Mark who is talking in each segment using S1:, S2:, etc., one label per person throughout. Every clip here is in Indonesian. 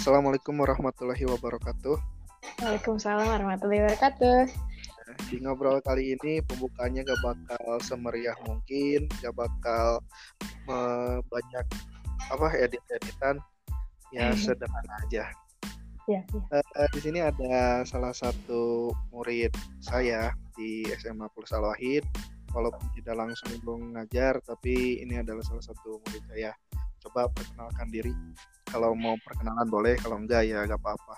S1: Assalamualaikum warahmatullahi wabarakatuh.
S2: Waalaikumsalam warahmatullahi wabarakatuh.
S1: Di ngobrol kali ini pembukaannya gak bakal semeriah mungkin, gak bakal uh, banyak apa edit-editan, ya sederhana aja.
S2: Ya, ya.
S1: Uh, di sini ada salah satu murid saya di SMA Plus Al Wahid, walaupun tidak langsung ngajar, tapi ini adalah salah satu murid saya. Coba perkenalkan diri. Kalau mau perkenalan boleh, kalau enggak ya gak apa-apa.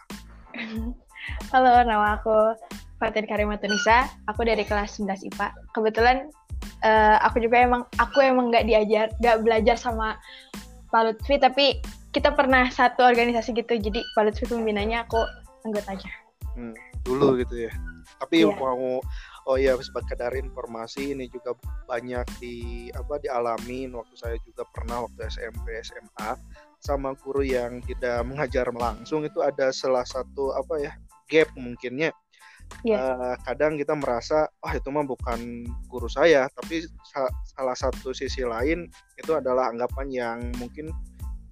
S2: Halo, nama aku Fatin Karimatunisa. Aku dari kelas 11 IPA. Kebetulan uh, aku juga emang aku emang nggak diajar, nggak belajar sama Pak Lutfi, tapi kita pernah satu organisasi gitu. Jadi Pak Lutfi pembinanya, aku anggota aja.
S1: Hmm, dulu gitu ya. Tapi
S2: Iya.
S1: mau oh iya sekedar informasi ini juga banyak di apa dialamin waktu saya juga pernah waktu SMP SMA sama guru yang tidak mengajar langsung itu ada salah satu apa ya gap mungkinnya
S2: Iya.
S1: Eh, kadang kita merasa ah itu mah bukan guru saya tapi sa- salah satu sisi lain itu adalah anggapan yang mungkin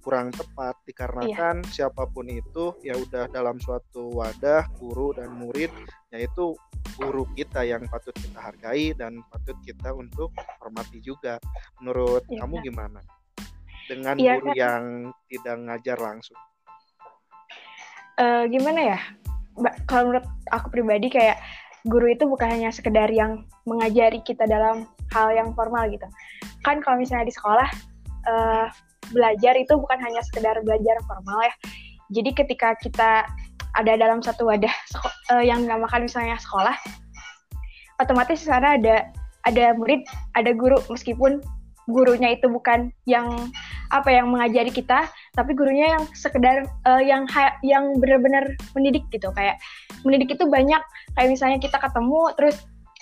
S1: kurang tepat. Dikarenakan siapa pun itu ya udah dalam suatu wadah guru dan murid yaitu guru kita yang patut kita hargai dan patut kita untuk hormati juga. Menurut
S2: Iya,
S1: kamu gimana dengan
S2: Iya,
S1: guru
S2: kan.
S1: yang tidak ngajar langsung
S2: Eh, gimana ya? Kalau menurut aku pribadi kayak guru itu bukan hanya sekedar yang mengajari kita dalam hal yang formal gitu. Kan kalau misalnya di sekolah eh, belajar itu bukan hanya sekedar belajar formal ya. Jadi ketika kita ada dalam satu wadah eh, yang dinamakan misalnya sekolah, otomatis di sana ada ada murid, ada guru meskipun gurunya itu bukan yang apa yang mengajari kita, tapi gurunya yang sekedar eh, yang yang benar-benar mendidik gitu. Kayak mendidik itu banyak. Kayak misalnya kita ketemu terus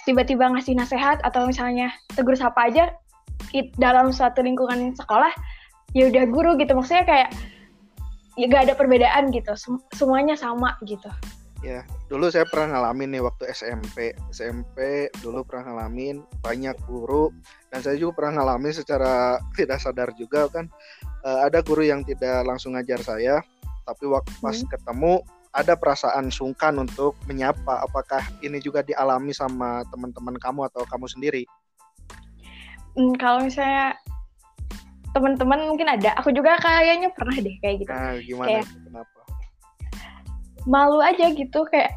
S2: tiba-tiba ngasih nasihat atau misalnya tegur sapa aja it- dalam suatu lingkungan sekolah ya udah guru gitu. Maksudnya kayak ya gak ada perbedaan gitu. Sem- semuanya sama gitu
S1: Ya, dulu saya pernah ngalamin nih waktu SMP. SMP dulu pernah ngalamin banyak guru dan saya juga pernah ngalamin secara tidak sadar juga kan eh, ada guru yang tidak langsung ngajar saya, tapi waktu pas
S2: Hmm.
S1: ketemu ada perasaan sungkan untuk menyapa. Apakah ini juga dialami sama teman-teman kamu atau kamu sendiri?
S2: Hmm, kalau misalnya teman-teman mungkin ada aku juga kayaknya pernah deh kayak gitu
S1: Nah, gimana?
S2: Kayak-? Malu aja gitu kayak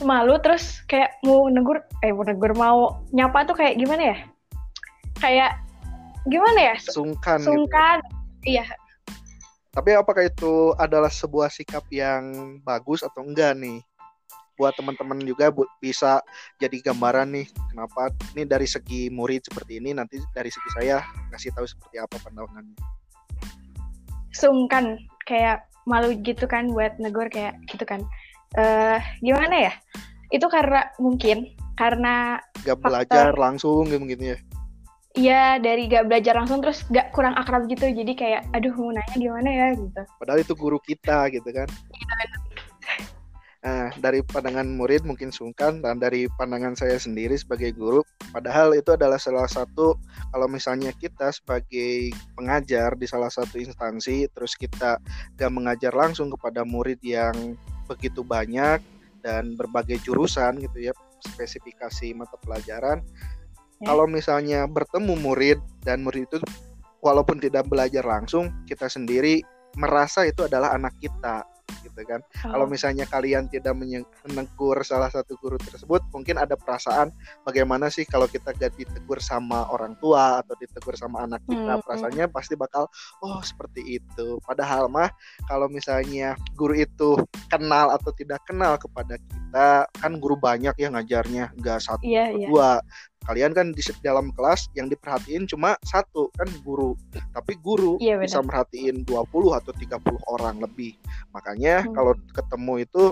S2: malu terus kayak mau negur eh mau negur mau nyapa tuh kayak gimana ya kayak gimana ya
S1: Sungkan. gitu.
S2: sungkan iya
S1: Tapi apakah itu adalah sebuah sikap yang bagus atau enggak nih? Buat teman-teman juga bu- bisa jadi gambaran nih kenapa ini dari segi murid seperti ini nanti dari segi saya kasih tahu seperti apa pandangannya.
S2: sungkan kayak malu gitu kan buat negur kayak gitu kan eh gimana ya itu karena mungkin karena
S1: Gak
S2: Faktor.
S1: belajar langsung gitu gitu ya.
S2: iya dari gak belajar langsung terus gak kurang akrab gitu jadi kayak aduh mau nanya gimana ya gitu
S1: Padahal itu guru kita gitu kan. Nah, dari pandangan murid mungkin sungkan dan dari pandangan saya sendiri sebagai guru, padahal itu adalah salah satu kalau misalnya kita sebagai pengajar di salah satu instansi terus kita gak mengajar langsung kepada murid yang begitu banyak dan berbagai jurusan gitu ya, spesifikasi mata pelajaran.
S2: Ya.
S1: Kalau misalnya bertemu murid dan murid itu walaupun tidak belajar langsung, kita sendiri merasa itu adalah anak kita gitu kan. Kalau
S2: Oh,
S1: misalnya kalian tidak menegur salah satu guru tersebut, mungkin ada perasaan bagaimana sih kalau kita gak ditegur sama orang tua atau ditegur sama anak kita,
S2: Hmm.
S1: perasaannya pasti bakal oh seperti itu. Padahal mah kalau misalnya guru itu kenal atau tidak kenal kepada kita, kan guru banyak ya ngajarnya, nggak satu
S2: iya
S1: atau
S2: iya
S1: dua. Kalian kan di dalam kelas yang diperhatiin cuma satu kan guru, tapi guru
S2: Iya,
S1: bisa merhatiin 20 atau 30 orang lebih. Makanya
S2: Hmm.
S1: kalau ketemu itu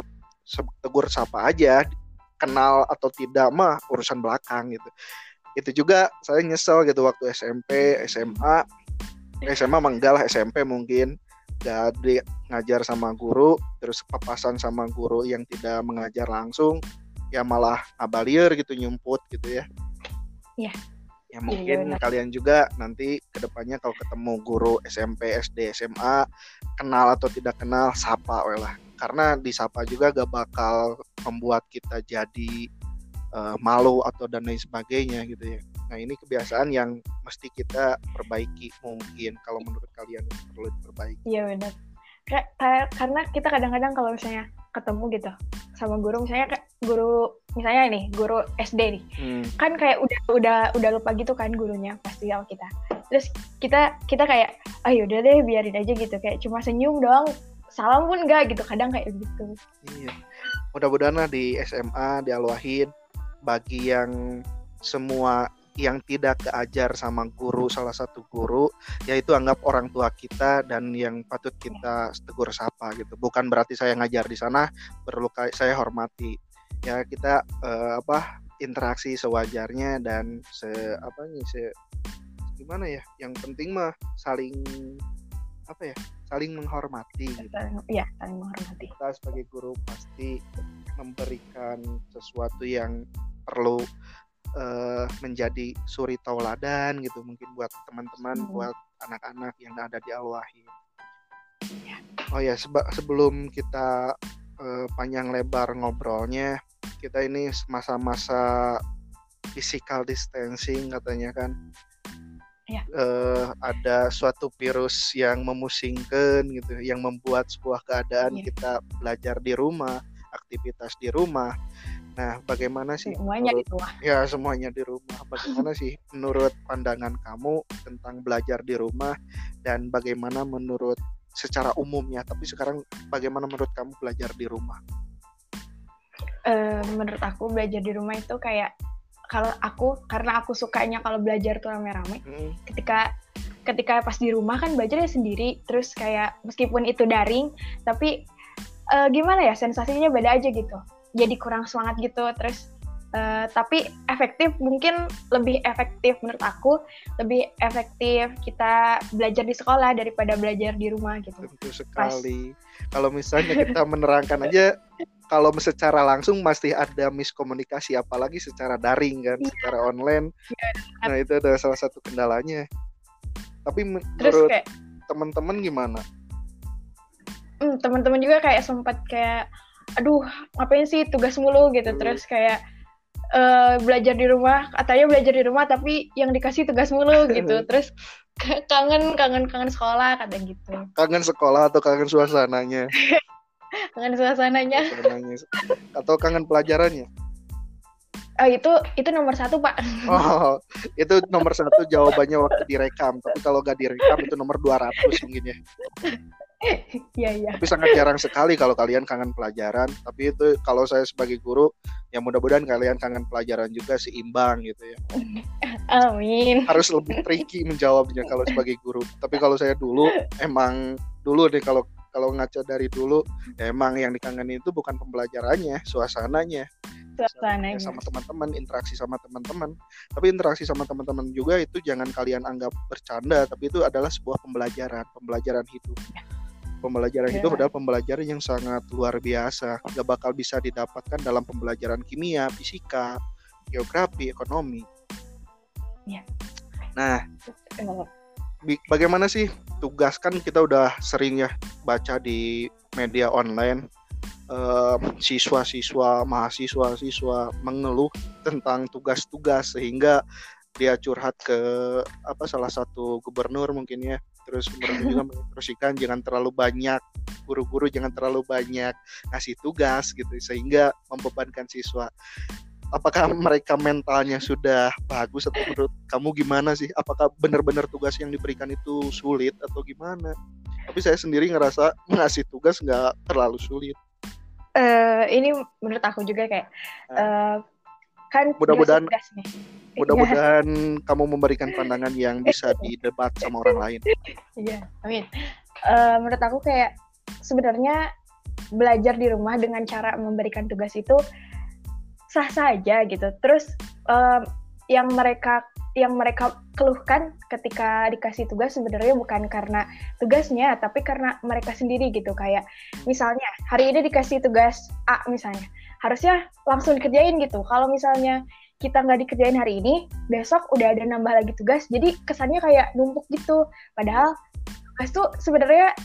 S1: tegur sapa aja, kenal atau tidak mah urusan belakang gitu. Itu juga saya nyesel gitu waktu SMP, SMA. SMA mah enggak lah SMP mungkin di ngajar sama guru terus papasan sama guru yang tidak mengajar langsung ya malah abalier gitu nyumput gitu ya ya mungkin iya, kalian juga nanti ke depannya kalau ketemu guru SMP SD SMA kenal atau tidak kenal sapa lah. Karena disapa juga gak bakal membuat kita jadi uh, malu atau dan lain sebagainya gitu ya. Nah ini kebiasaan yang mesti kita perbaiki mungkin kalau menurut kalian perlu diperbaiki.
S2: Iya benar. Karena kita kadang-kadang kalau misalnya ketemu gitu sama guru misalnya kayak guru misalnya ini guru SD nih. Hmm. kan kayak udah udah udah lupa gitu kan gurunya pasti sama kita. Terus kita kita kayak ah udah deh biarin aja gitu. Kayak cuma senyum doang salam pun enggak gitu. Kadang kayak gitu.
S1: Iya. Mudah-mudahan lah di SMA dialwahin bagi yang semua yang tidak keajar sama guru salah satu guru yaitu anggap orang tua kita dan yang patut kita tegur sapa gitu. Bukan berarti saya ngajar di sana perlu saya hormati. Ya kita uh, apa interaksi sewajarnya dan se apa nih se gimana ya yang penting mah saling apa ya saling menghormati
S2: gitu. ya saling menghormati.
S1: Kita sebagai guru pasti memberikan sesuatu yang perlu uh, menjadi suri tauladan gitu mungkin buat teman-teman hmm. buat anak-anak yang ada di Al-Wahid. Ya. Oh ya seba sebelum kita uh, panjang lebar ngobrolnya kita ini masa-masa physical distancing katanya kan. Ya. Uh, ada suatu virus yang memusingkan gitu, yang membuat sebuah keadaan ya. kita belajar di rumah, aktivitas di rumah, Nah, bagaimana sih
S2: semuanya menurut, di rumah?
S1: Ya, semuanya di rumah. Bagaimana sih menurut pandangan kamu tentang belajar di rumah dan bagaimana menurut secara umumnya, tapi sekarang bagaimana menurut kamu belajar di rumah?
S2: Uh, menurut aku belajar di rumah itu kayak kalau aku karena aku sukanya kalau belajar tuh rame-rame. Hmm. Ketika ketika pas di rumah kan belajarnya sendiri, terus kayak meskipun itu daring, tapi uh, gimana ya sensasinya beda aja gitu jadi kurang semangat gitu. Terus uh, tapi efektif mungkin lebih efektif menurut aku lebih efektif kita belajar di sekolah daripada belajar di rumah gitu.
S1: Tentu sekali. Kalau misalnya kita menerangkan aja kalau secara langsung pasti ada miskomunikasi apalagi secara daring kan ya. secara online. Ya, nah itu adalah salah satu kendalanya. Tapi menurut teman-teman gimana?
S2: Hmm, teman-teman juga kayak sempat kayak aduh ngapain sih tugas mulu? Gitu. Hmm. terus kayak uh, belajar di rumah. Katanya belajar di rumah tapi yang dikasih tugas mulu gitu. Terus kangen kangen kangen sekolah kata gitu.
S1: Kangen sekolah atau kangen suasananya?
S2: Kangen suasananya.
S1: Atau kangen pelajarannya?
S2: Oh, itu itu nomor satu pak.
S1: Oh itu nomor satu jawabannya waktu direkam. Tapi kalau gak direkam itu nomor 200 mungkin ya.
S2: Iya iya.
S1: Tapi sangat jarang sekali kalau kalian kangen pelajaran. Tapi itu kalau saya sebagai guru, ya mudah-mudahan kalian kangen pelajaran juga seimbang gitu ya.
S2: Amin.
S1: Harus lebih tricky menjawabnya kalau sebagai guru. Tapi kalau saya dulu emang dulu deh kalau kalau ngaca dari dulu ya emang yang dikangenin itu bukan pembelajarannya, suasananya.
S2: Suasananya.
S1: Sama teman-teman, interaksi sama teman-teman. Tapi interaksi sama teman-teman juga itu jangan kalian anggap bercanda, tapi itu adalah sebuah pembelajaran, pembelajaran hidup. Pembelajaran yeah. itu adalah pembelajaran yang sangat luar biasa gak bakal bisa didapatkan dalam pembelajaran kimia fisika geografi ekonomi
S2: yeah.
S1: nah bagaimana sih tugas kan kita udah sering ya baca di media online siswa-siswa mahasiswa-siswa mengeluh tentang tugas-tugas sehingga dia curhat ke apa salah satu gubernur mungkin ya terus gubernur juga menginstruksikan jangan terlalu banyak guru-guru jangan terlalu banyak ngasih tugas gitu sehingga membebankan siswa. Apakah mereka mentalnya sudah bagus atau menurut kamu gimana sih? Apakah benar-benar tugas yang diberikan itu sulit atau gimana? Tapi saya sendiri ngerasa ngasih tugas nggak terlalu sulit.
S2: Uh, ini menurut aku juga kayak uh, kan
S1: mudah-mudahan mudah-mudahan kamu memberikan pandangan yang bisa didebat sama orang lain.
S2: Iya amin. Uh, menurut aku kayak sebenarnya belajar di rumah dengan cara memberikan tugas itu sah saja gitu. Terus uh, yang mereka yang mereka keluhkan ketika dikasih tugas sebenarnya bukan karena tugasnya tapi karena mereka sendiri gitu. Kayak misalnya hari ini dikasih tugas A misalnya harusnya langsung dikerjain gitu kalau misalnya kita nggak dikerjain hari ini, besok udah ada nambah lagi tugas, jadi kesannya kayak numpuk gitu. Padahal tugas tuh sebenarnya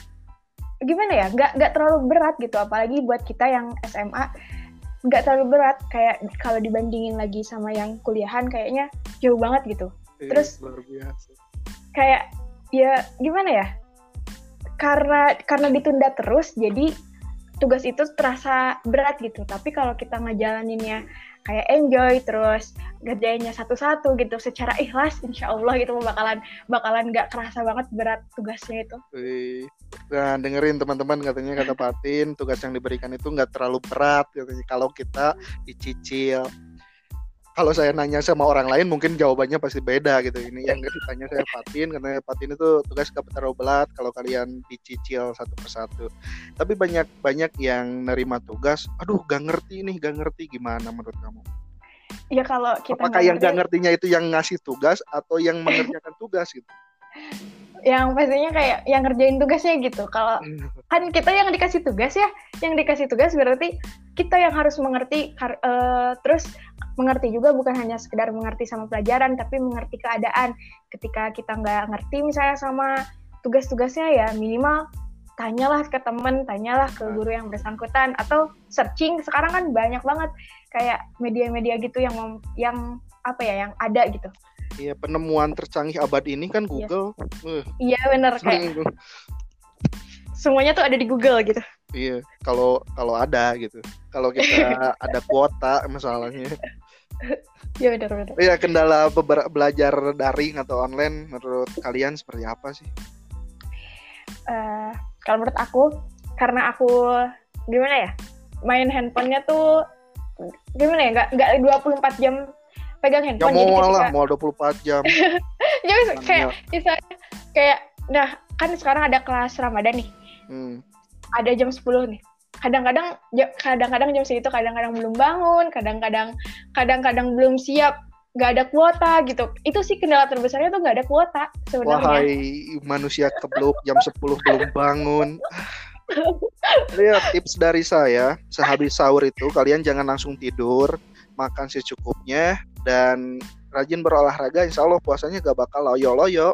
S2: gimana ya, nggak nggak terlalu berat gitu, apalagi buat kita yang SMA nggak terlalu berat. Kayak kalau dibandingin lagi sama yang kuliahan, kayaknya jauh banget gitu.
S1: Iya,
S2: Terus
S1: luar biasa.
S2: kayak ya gimana ya? Karena karena ditunda terus, jadi tugas itu terasa berat gitu. Tapi kalau kita ngejalaninnya kayak enjoy terus ngerjainnya satu-satu gitu secara ikhlas insya Allah gitu bakalan bakalan nggak kerasa banget berat tugasnya itu.
S1: Nah, dengerin teman-teman katanya kata Patin, tugas yang diberikan itu nggak terlalu berat katanya kalau kita dicicil. Kalau saya nanya sama orang lain mungkin jawabannya pasti beda gitu. Ini yang ditanya saya Patin, karena Patin itu tugas terlalu berat kalau kalian dicicil satu persatu. Tapi banyak banyak yang nerima tugas, aduh gak ngerti nih, gak ngerti gimana menurut kamu?
S2: ya kalau kita
S1: Apakah yang gak ngertinya itu yang ngasih tugas atau yang mengerjakan tugas gitu?
S2: yang pastinya kayak yang ngerjain tugasnya gitu. Kalau kan kita yang dikasih tugas ya yang dikasih tugas berarti kita yang harus mengerti eh, terus mengerti juga bukan hanya sekedar mengerti sama pelajaran tapi mengerti keadaan. Ketika kita nggak ngerti misalnya sama tugas-tugasnya ya minimal tanyalah ke temen tanyalah ke guru yang bersangkutan atau searching. Sekarang kan banyak banget kayak media-media gitu yang mem- yang apa ya yang ada gitu
S1: Iya, penemuan tercanggih abad ini kan
S2: Iya.
S1: Google.
S2: Iya bener kayak
S1: sering
S2: semuanya tuh ada di Google gitu
S1: Iya, kalau kalau ada gitu. Kalau kita ada kuota masalahnya.
S2: ya bener bener
S1: Iya, kendala beber- belajar daring atau online menurut kalian seperti apa sih?
S2: Eh, kalau menurut aku karena aku gimana ya main handphonenya tuh gimana ya nggak nggak 24 jam pegang
S1: Ya
S2: handphone
S1: mau
S2: jadi
S1: lah, mau 24 jam.
S2: jadi kayak misalnya kayak nah kan sekarang ada kelas Ramadan nih
S1: Hmm.
S2: ada jam 10 nih kadang-kadang ja- kadang-kadang jam segitu kadang-kadang belum bangun kadang-kadang kadang-kadang belum siap nggak ada kuota gitu itu sih kendala terbesarnya tuh nggak ada kuota sebenarnya
S1: Wahai manusia kebluk jam 10 belum bangun. Lihat tips dari saya, sehabis sahur itu kalian jangan langsung tidur, makan secukupnya dan rajin berolahraga, insya Allah puasanya gak bakal loyo-loyo.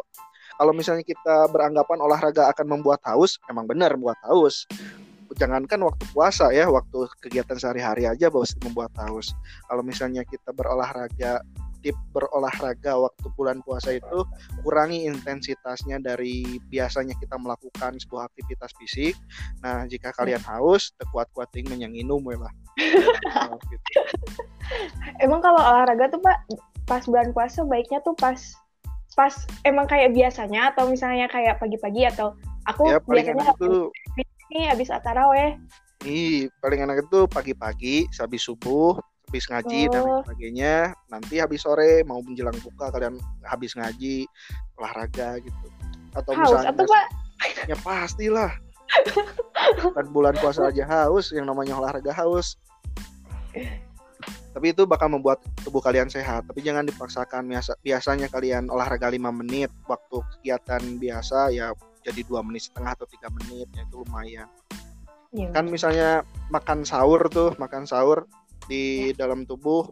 S1: Kalau misalnya kita beranggapan olahraga akan membuat haus, emang benar membuat haus. Jangankan waktu puasa ya, waktu kegiatan sehari-hari aja bahwa membuat haus. Kalau misalnya kita berolahraga, tip berolahraga waktu bulan puasa itu kurangi intensitasnya dari biasanya kita melakukan sebuah aktivitas fisik. Nah, jika kalian haus, tekuat-kuat ting menyanginum we lah. Oh, gitu.
S2: emang kalau olahraga tuh pak pas bulan puasa baiknya tuh pas pas emang kayak biasanya atau misalnya kayak pagi-pagi atau aku
S1: Ya,
S2: biasanya
S1: itu
S2: ini habis taraweh
S1: nih, paling enak itu pagi-pagi, habis subuh, habis ngaji dan lain
S2: Oh.
S1: sebagainya. Nanti habis sore mau menjelang buka kalian habis ngaji, olahraga gitu. Atau
S2: haus
S1: misalnya
S2: atau pak
S1: ya pastilah. Kan bulan puasa aja haus, yang namanya olahraga haus. Tapi itu bakal membuat tubuh kalian sehat. Tapi jangan dipaksakan. Biasa, biasanya kalian olahraga 5 menit, waktu kegiatan biasa ya jadi dua menit setengah atau tiga menit, ya itu lumayan.
S2: Iya.
S1: Kan misalnya makan sahur tuh, makan sahur di dalam tubuh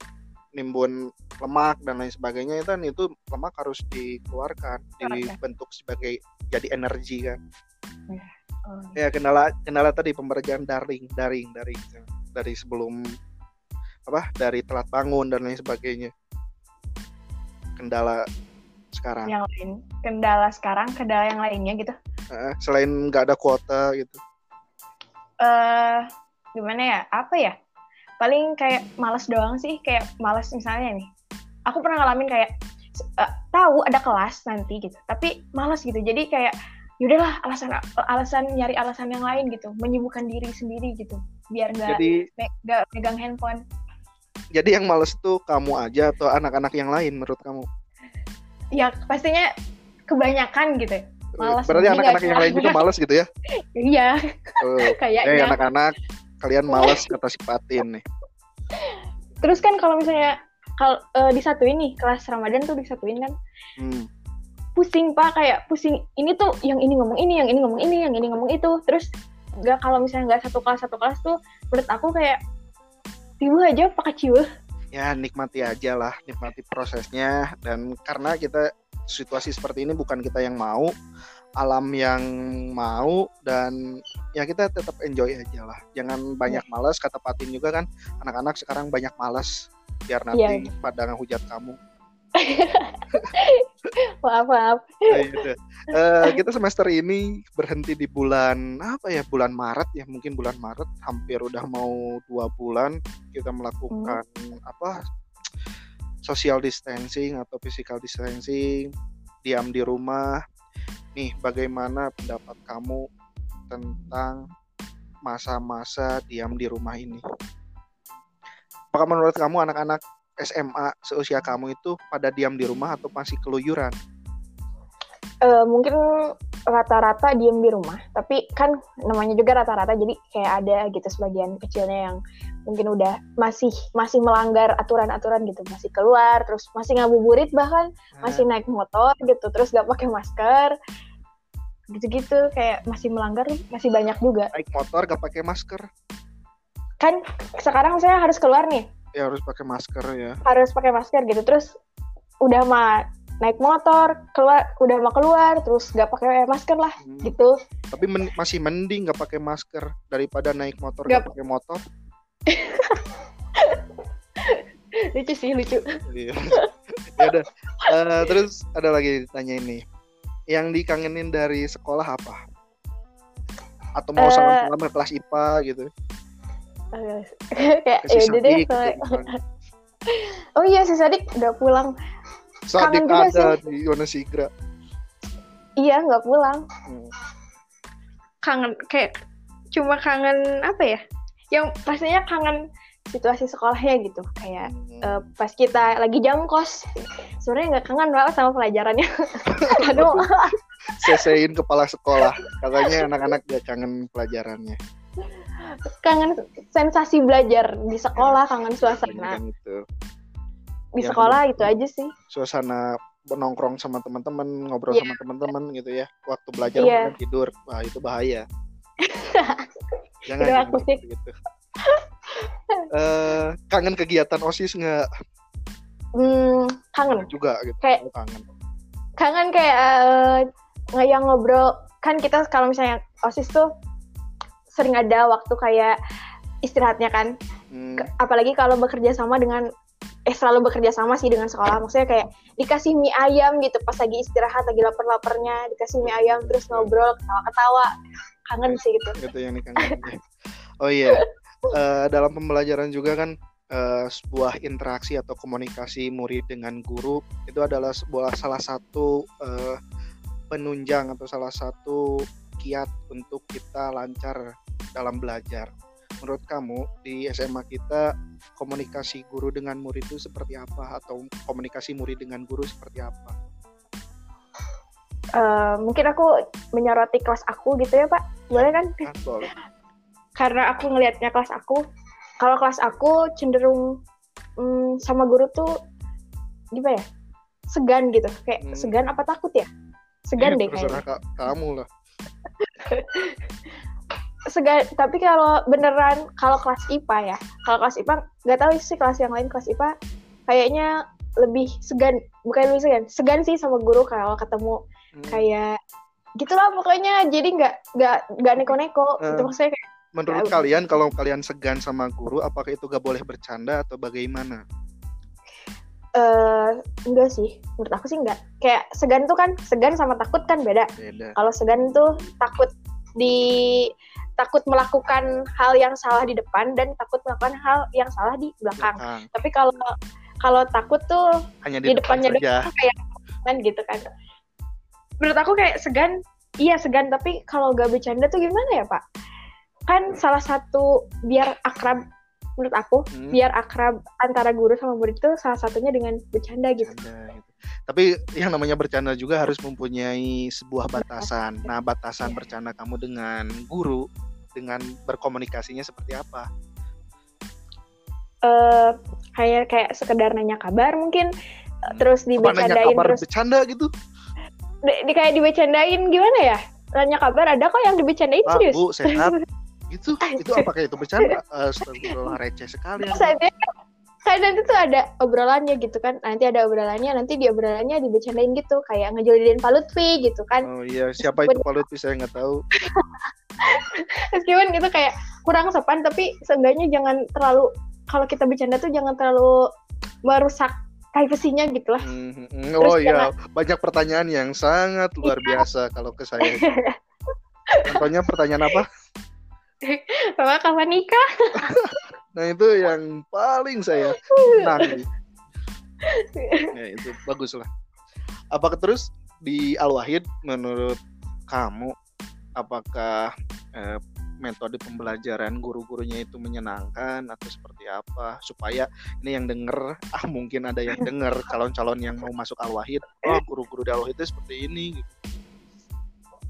S1: nimbun lemak dan lain sebagainya itu kan? Itu lemak harus dikeluarkan,
S2: Keluarkan.
S1: dibentuk sebagai jadi energi kan.
S2: Oh,
S1: ya kendala kendala tadi pembelajaran daring daring daring dari sebelum apa dari telat bangun dan lain sebagainya. Kendala sekarang.
S2: Yang lain kendala sekarang kendala yang lainnya gitu?
S1: Selain nggak ada kuota gitu.
S2: Eh gimana ya? Apa ya paling kayak males doang sih kayak males misalnya nih. Aku pernah ngalamin kayak eh, tahu ada kelas nanti gitu. Tapi males gitu. Jadi kayak yaudahlah alasan alasan nyari alasan yang lain gitu. Menyibukkan diri sendiri gitu. Biar nggak
S1: jadi
S2: me- nggak megang handphone.
S1: Jadi yang males tuh kamu aja atau anak-anak yang lain menurut kamu?
S2: Ya pastinya kebanyakan gitu. Malas
S1: berarti
S2: jadi
S1: anak-anak
S2: nggak
S1: yang lain juga males gitu ya?
S2: Iya.
S1: Oh,
S2: kayaknya.
S1: eh anak-anak kalian males kata si Patin nih.
S2: Terus kan kalau misalnya kalau eh, disatuin nih kelas Ramadan tuh disatuin kan.
S1: Hmm.
S2: pusing pak kayak pusing ini tuh yang ini ngomong ini yang ini ngomong ini yang ini ngomong itu. Terus nggak kalau misalnya nggak satu kelas satu kelas tuh menurut aku kayak tiba aja pakai ciwe.
S1: Ya nikmati aja lah nikmati prosesnya. Dan karena kita situasi seperti ini bukan kita yang mau alam yang mau dan ya kita tetap enjoy aja lah jangan banyak iya. malas kata Patin juga kan anak-anak sekarang banyak malas biar nanti yeah. pada hujat kamu
S2: maaf maaf
S1: nah, gitu. uh, kita semester ini berhenti di bulan apa ya bulan Maret ya mungkin bulan Maret hampir udah mau dua bulan kita melakukan hmm. apa social distancing atau physical distancing diam di rumah nih bagaimana pendapat kamu tentang masa-masa diam di rumah ini apakah menurut kamu anak-anak SMA seusia kamu itu pada diam di rumah atau masih keluyuran?
S2: Uh, mungkin rata-rata diam di rumah, tapi kan namanya juga rata-rata, jadi kayak ada gitu sebagian kecilnya yang mungkin udah masih masih melanggar aturan-aturan gitu, masih keluar, terus masih ngabuburit bahkan hmm. masih naik motor gitu, terus gak pakai masker, gitu-gitu kayak masih melanggar masih banyak juga.
S1: Naik motor gak pakai masker?
S2: Kan sekarang saya harus keluar nih,
S1: ya harus pakai masker ya.
S2: Harus pakai masker gitu. Terus udah mah naik motor keluar udah mau keluar terus nggak pakai masker lah hmm. gitu.
S1: Tapi men masih mending nggak pakai masker daripada naik motor nggak pakai motor.
S2: Lucu sih lucu.
S1: Iya. Ya udah. Uh, terus ada lagi ditanya ini yang dikangenin dari sekolah apa? Atau mau uh, salam-salam ke kelas IPA gitu?
S2: Kayak ya gitu kan. oh iya si Sadik udah pulang.
S1: Sadik kangen ada sih. di Yonasigra
S2: iya nggak pulang. Hmm. kangen kayak cuma kangen apa ya? Yang pastinya kangen situasi sekolahnya gitu kayak hmm. uh, pas kita lagi jam kos sebenarnya nggak kangen banget sama pelajarannya aduh
S1: sesein kepala sekolah katanya anak-anak gak kangen pelajarannya
S2: kangen sensasi belajar di sekolah, ya, kangen suasana. Itu. Di ya, sekolah itu aja sih.
S1: Suasana nongkrong sama teman-teman, ngobrol yeah. sama teman-teman gitu ya. Waktu belajar yeah. tidur, wah itu bahaya. Jangan aku sih. gitu. Uh, kangen kegiatan OSIS nggak?
S2: Hmm, kangen.
S1: Juga gitu.
S2: Kayak, kangen. Kangen kayak uh, yang ngobrol kan kita kalau misalnya OSIS tuh sering ada waktu kayak istirahatnya kan hmm. apalagi kalau bekerja sama dengan eh selalu bekerja sama sih dengan sekolah maksudnya kayak dikasih mie ayam gitu pas lagi istirahat lagi lapar-laparnya dikasih mie ayam terus ngobrol ketawa-ketawa kangen sih gitu
S1: gitu yang dikangen oh iya uh, dalam pembelajaran juga kan uh, sebuah interaksi atau komunikasi murid dengan guru itu adalah sebuah salah satu uh, penunjang atau salah satu kiat untuk kita lancar dalam belajar. Menurut kamu di SMA kita komunikasi guru dengan murid itu seperti apa atau komunikasi murid dengan guru seperti apa?
S2: Uh, mungkin aku menyoroti kelas aku gitu ya Pak, boleh kan? Ah, boleh. Karena aku ngelihatnya kelas aku, kalau kelas aku cenderung um, sama guru tuh gimana ya? Segan gitu, kayak hmm. segan apa takut ya? Segan ya, deh kayaknya.
S1: kamu lah.
S2: Segan, tapi kalau beneran kalau kelas IPA ya, kalau kelas IPA nggak tahu sih kelas yang lain kelas IPA kayaknya lebih segan, bukan lebih segan, segan sih sama guru kalau ketemu hmm. kayak gitulah pokoknya jadi nggak nggak nggak neko-neko uh, itu maksudnya kayak
S1: menurut kalian kalau kalian segan sama guru apakah itu gak boleh bercanda atau bagaimana?
S2: Uh, enggak sih, menurut aku sih enggak. Kayak segan tuh kan, segan sama takut kan beda. beda. Kalau segan tuh takut di takut melakukan hal yang salah di depan dan takut melakukan hal yang salah di belakang. belakang. Tapi kalau kalau takut tuh
S1: Hanya di, di depannya
S2: doang kayak kan gitu kan. Menurut aku kayak segan, iya segan tapi kalau gak bercanda tuh gimana ya pak? Kan salah satu biar akrab menurut aku hmm. biar akrab antara guru sama murid itu salah satunya dengan bercanda gitu. Bercanda, gitu.
S1: Tapi yang namanya bercanda juga harus mempunyai sebuah batasan. Nah, batasan yeah. bercanda kamu dengan guru dengan berkomunikasinya seperti apa?
S2: Uh, kayak kayak sekedar nanya kabar mungkin hmm. terus dibecandain kabar terus
S1: bercanda gitu
S2: di, di kayak dibecandain gimana ya nanya kabar ada kok yang dibecandain ah, serius
S1: bu sehat gitu itu apakah itu bercanda uh, receh sekali
S2: saya kan nanti tuh ada obrolannya gitu kan nanti ada obrolannya nanti di obrolannya dibecandain gitu kayak ngejolidin Pak Lutfi gitu kan
S1: oh iya siapa itu Pak Lutfi saya nggak tahu
S2: meskipun gitu kayak kurang sopan tapi seenggaknya jangan terlalu kalau kita bercanda tuh jangan terlalu merusak privasinya gitu lah.
S1: Mm-hmm. Oh iya, banyak pertanyaan yang sangat luar iya. biasa kalau ke saya. Contohnya pertanyaan apa?
S2: Bapak kapan nikah?
S1: nah itu yang paling saya senang. ya itu bagus lah. Apakah terus di Al Wahid menurut kamu apakah eh, metode pembelajaran guru-gurunya itu menyenangkan atau seperti apa supaya ini yang denger ah mungkin ada yang denger calon-calon yang mau masuk Al Wahid oh guru-guru di Al Wahid itu seperti ini gitu.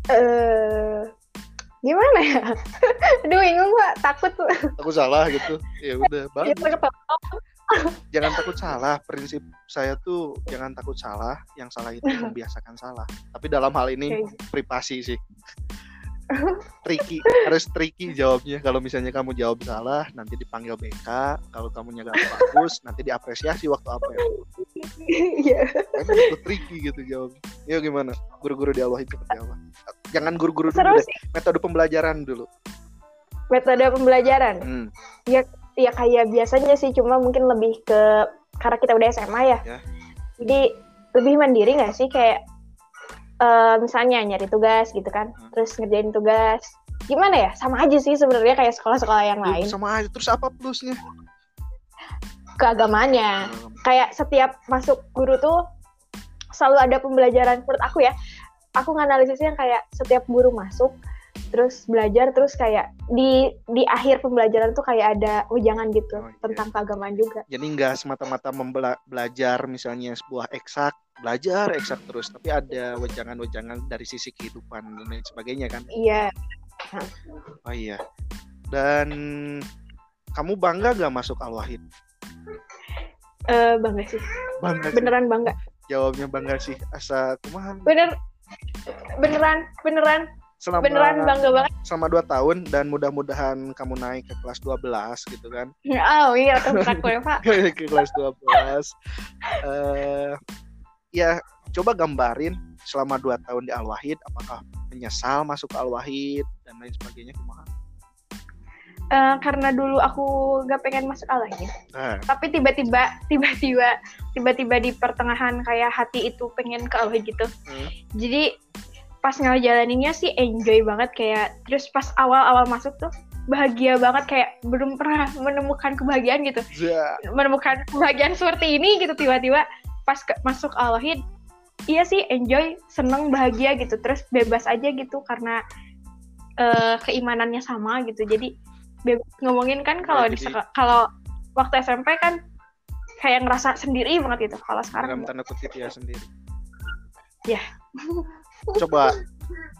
S2: Uh, gimana ya? Aduh bingung pak, takut
S1: Takut salah gitu. Ya udah, bang. jangan takut salah. Prinsip saya tuh jangan takut salah. Yang salah itu membiasakan salah. Tapi dalam hal ini privasi sih tricky harus tricky jawabnya. Kalau misalnya kamu jawab salah nanti dipanggil BK kalau kamu nyaga bagus nanti diapresiasi waktu apa. Ya iya itu tricky gitu jawabnya. Ya gimana? Guru-guru di Allah itu seperti apa jangan guru-guru dulu deh. metode pembelajaran dulu.
S2: Metode pembelajaran. Hmm. ya ya kayak biasanya sih cuma mungkin lebih ke karena kita udah SMA ya, ya. jadi lebih mandiri nggak sih? Kayak uh, misalnya nyari tugas gitu kan hmm. terus ngerjain tugas gimana ya sama aja sih sebenarnya kayak sekolah-sekolah yang lain
S1: sama aja terus apa plusnya
S2: keagamaannya hmm. kayak setiap masuk guru tuh selalu ada pembelajaran menurut aku ya aku nganalisisnya kayak setiap guru masuk terus belajar terus kayak di di akhir pembelajaran tuh kayak ada ujangan gitu oh, iya. tentang keagamaan juga.
S1: Jadi nggak semata-mata belajar misalnya sebuah eksak belajar eksak terus, tapi ada wejangan-wejangan dari sisi kehidupan dan lain sebagainya kan?
S2: Iya.
S1: Oh iya. Dan kamu bangga gak masuk Al Wahid?
S2: Uh, bangga sih. Bangga. Beneran sih. bangga.
S1: Jawabnya bangga sih. Asa kumaha?
S2: Bener. Beneran, beneran
S1: selama
S2: beneran bangga banget
S1: selama dua tahun dan mudah-mudahan kamu naik ke kelas 12 gitu kan
S2: oh iya aku ya pak
S1: ke kelas 12 uh, ya coba gambarin selama dua tahun di Al Wahid apakah menyesal masuk ke Al Wahid dan lain sebagainya kumaha
S2: Uh, karena dulu aku gak pengen masuk Al Wahid, uh. tapi tiba-tiba, tiba-tiba, tiba-tiba di pertengahan kayak hati itu pengen ke Al Wahid gitu. Uh. Jadi pas ngejalaninnya sih enjoy banget kayak terus pas awal-awal masuk tuh bahagia banget kayak belum pernah menemukan kebahagiaan gitu yeah. menemukan kebahagiaan seperti ini gitu tiba-tiba pas ke, masuk Al-Wahid iya sih enjoy seneng bahagia gitu. Terus bebas aja gitu karena uh, keimanannya sama gitu. Jadi bebas ngomongin kan kalau di kalau waktu SMP kan kayak ngerasa sendiri banget gitu kalau sekarang
S1: dalam tanda kutip ya sendiri.
S2: Ya
S1: coba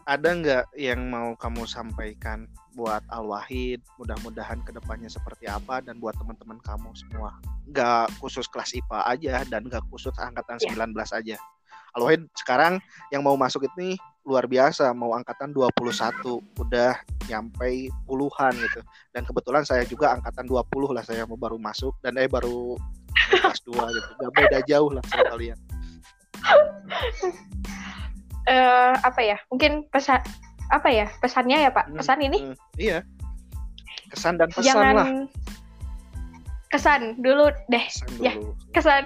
S1: ada nggak yang mau kamu sampaikan buat Al Wahid mudah-mudahan ke depannya seperti apa dan buat teman-teman kamu semua. Nggak khusus kelas IPA aja dan nggak khusus angkatan yeah. 19 aja. Al Wahid sekarang yang mau masuk ini luar biasa mau angkatan 21 udah nyampe puluhan gitu. Dan kebetulan saya juga angkatan 20 lah saya mau baru masuk dan eh baru kelas 2 gitu. Gak beda jauh lah sama kalian.
S2: Uh, apa ya? Mungkin pesan apa ya pesannya ya pak? Hmm, pesan ini? hmm,
S1: iya. Kesan dan pesan
S2: Jangan...
S1: lah.
S2: Kesan dulu deh. Kesan ya, dulu. ya kesan.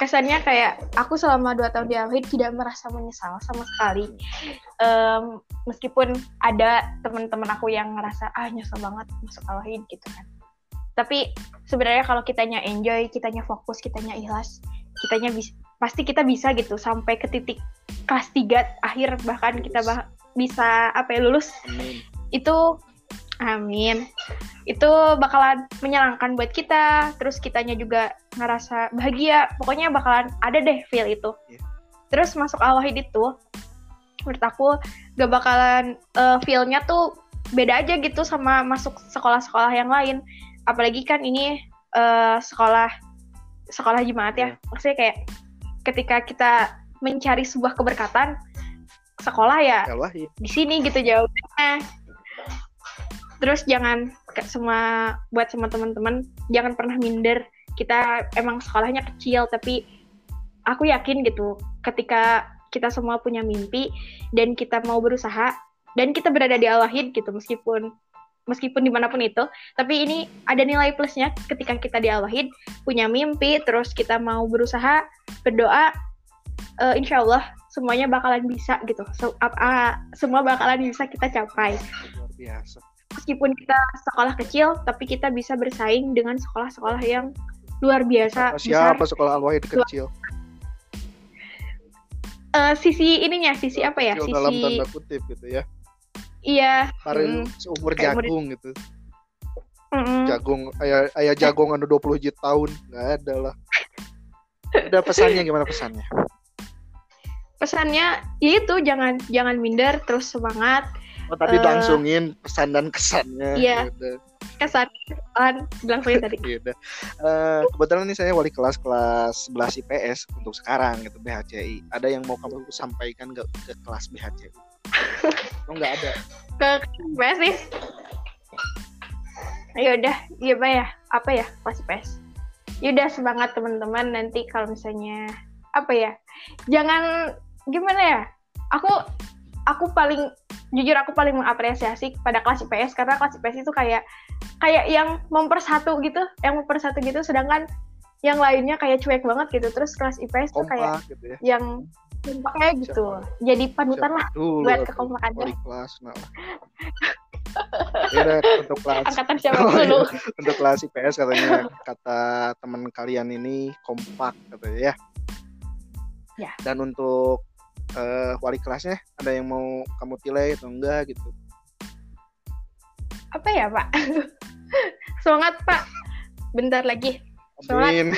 S2: Kesannya kayak aku selama dua tahun di Alhid tidak merasa menyesal sama sekali. Um, meskipun ada teman-teman aku yang ngerasa ah nyesel banget masuk Alhid gitu kan. Tapi sebenarnya kalau kitanya enjoy kitanya fokus kitanya ikhlas kitanya bisa pasti kita bisa gitu sampai ke titik kelas 3 akhir bahkan kita bah bisa apa ya lulus amin. itu amin itu bakalan menyenangkan buat kita terus kitanya juga ngerasa bahagia pokoknya bakalan ada deh feel itu yeah. terus masuk al itu menurut aku gak bakalan uh, feelnya tuh beda aja gitu sama masuk sekolah-sekolah yang lain apalagi kan ini uh, sekolah sekolah jemaat ya yeah. maksudnya kayak ketika kita mencari sebuah keberkatan sekolah ya di sini gitu jawabannya terus jangan semua buat semua teman-teman jangan pernah minder. Kita emang sekolahnya kecil tapi aku yakin gitu ketika kita semua punya mimpi dan kita mau berusaha dan kita berada di Al-Wahid gitu meskipun meskipun di mana pun itu tapi ini ada nilai plusnya. Ketika kita di Al-Wahid punya mimpi terus kita mau berusaha berdoa uh, insya Allah semuanya bakalan bisa gitu. So, uh, uh, semua bakalan bisa kita capai.
S1: Luar biasa.
S2: Meskipun kita sekolah kecil tapi kita bisa bersaing dengan sekolah-sekolah yang luar biasa.
S1: Siapa besar. sekolah Al-Wahid kecil?
S2: Uh, sisi ininya sisi apa ya? sisi
S1: dalam tanda kutip gitu ya.
S2: Iya.
S1: Kemarin mm, seumur jagung murid. gitu. Mm jagung ayah ayah jagung anu 20 juta tahun nggak ada lah. Ada pesannya gimana pesannya
S2: pesannya ya itu jangan jangan minder terus semangat.
S1: Oh tadi uh, langsungin pesan dan kesannya
S2: iya. gitu. Kesan kesan langsungin tadi.
S1: Uh, kebetulan ini saya wali kelas kelas 11 IPS untuk sekarang gitu BHCI ada yang mau kamu sampaikan ke, ke kelas BHCI oh nggak ada.
S2: Ke IPS nih ya udah iya pak ya. Apa ya? Kelas IPS yaudah semangat teman-teman. Nanti kalau misalnya apa ya? Jangan gimana ya aku aku paling jujur aku paling mengapresiasi pada kelas IPS karena kelas IPS itu kayak kayak yang mempersatu gitu, yang mempersatu gitu sedangkan yang lainnya kayak cuek banget gitu. Terus kelas IPS tuh kayak gitu ya. yang kayak gitu. Siapa? Jadi panutan lah dulu, buat kekompakannya.
S1: kelas nah. ya untuk kelas
S2: angkatan siapa oh, dulu?
S1: Iya. untuk kelas IPS katanya kata teman kalian ini kompak katanya ya.
S2: Ya.
S1: Dan untuk uh, wali kelasnya ada yang mau kamu tilai atau enggak gitu.
S2: Apa ya pak? Semangat pak. Bentar lagi.
S1: Semangat.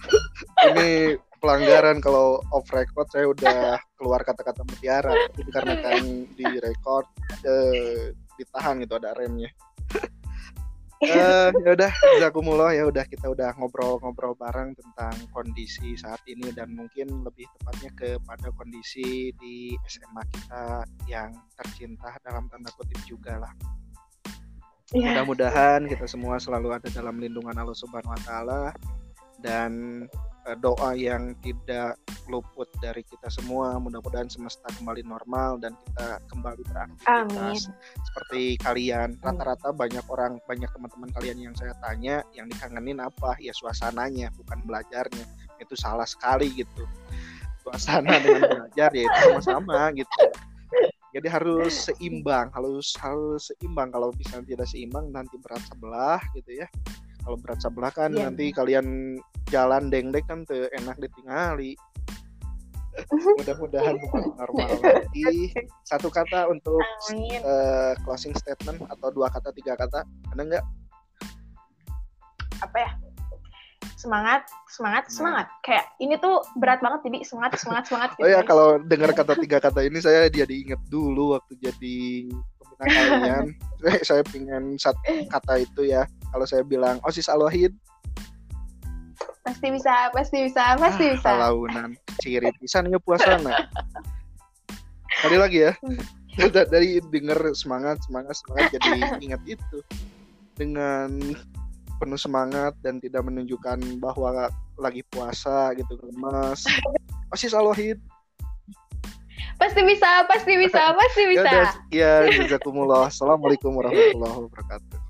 S1: ini pelanggaran kalau off record saya udah keluar kata-kata mutiara. Itu karena kan di record eh, ditahan gitu ada remnya uh, ya udah Zakumullah ya udah kita udah ngobrol-ngobrol bareng tentang kondisi saat ini dan mungkin lebih tepatnya kepada kondisi di SMA kita yang tercinta dalam tanda kutip juga lah. Yeah. Mudah-mudahan kita semua selalu ada dalam lindungan Allah Subhanahu wa taala dan doa yang tidak luput dari kita semua. Mudah-mudahan semesta kembali normal dan kita kembali beraktivitas Amin. seperti kalian. Rata-rata banyak orang, banyak teman-teman kalian yang saya tanya yang dikangenin apa? Ya suasananya, bukan belajarnya. Itu salah sekali gitu. Suasana dengan belajar ya itu sama-sama gitu. Jadi harus seimbang, harus harus seimbang. Kalau misalnya tidak seimbang nanti berat sebelah gitu ya kalau berat sebelah kan yeah. nanti kalian jalan deng-deng kan tuh enak ditingali. Mudah-mudahan normal lagi. Satu kata untuk uh, closing statement atau dua kata tiga kata ada nggak?
S2: Apa ya? Semangat semangat nah. semangat. Kayak ini tuh berat banget jadi semangat semangat semangat
S1: gitu oh ya kalau dengar kata tiga kata ini saya dia diinget dulu waktu jadi pembina kalian. Saya pengen satu kata itu ya. Kalau saya bilang osis alwahid
S2: pasti bisa pasti bisa pasti ah, bisa.
S1: launan ciri pisan ya? Puasana kali lagi ya. Hmm. dari denger semangat semangat semangat jadi ingat itu. Dengan penuh semangat dan tidak menunjukkan bahwa lagi puasa gitu lemas. Osis alwahid
S2: pasti bisa pasti bisa pasti bisa.
S1: ya, ya jazakumullah. Assalamualaikum warahmatullahi wabarakatuh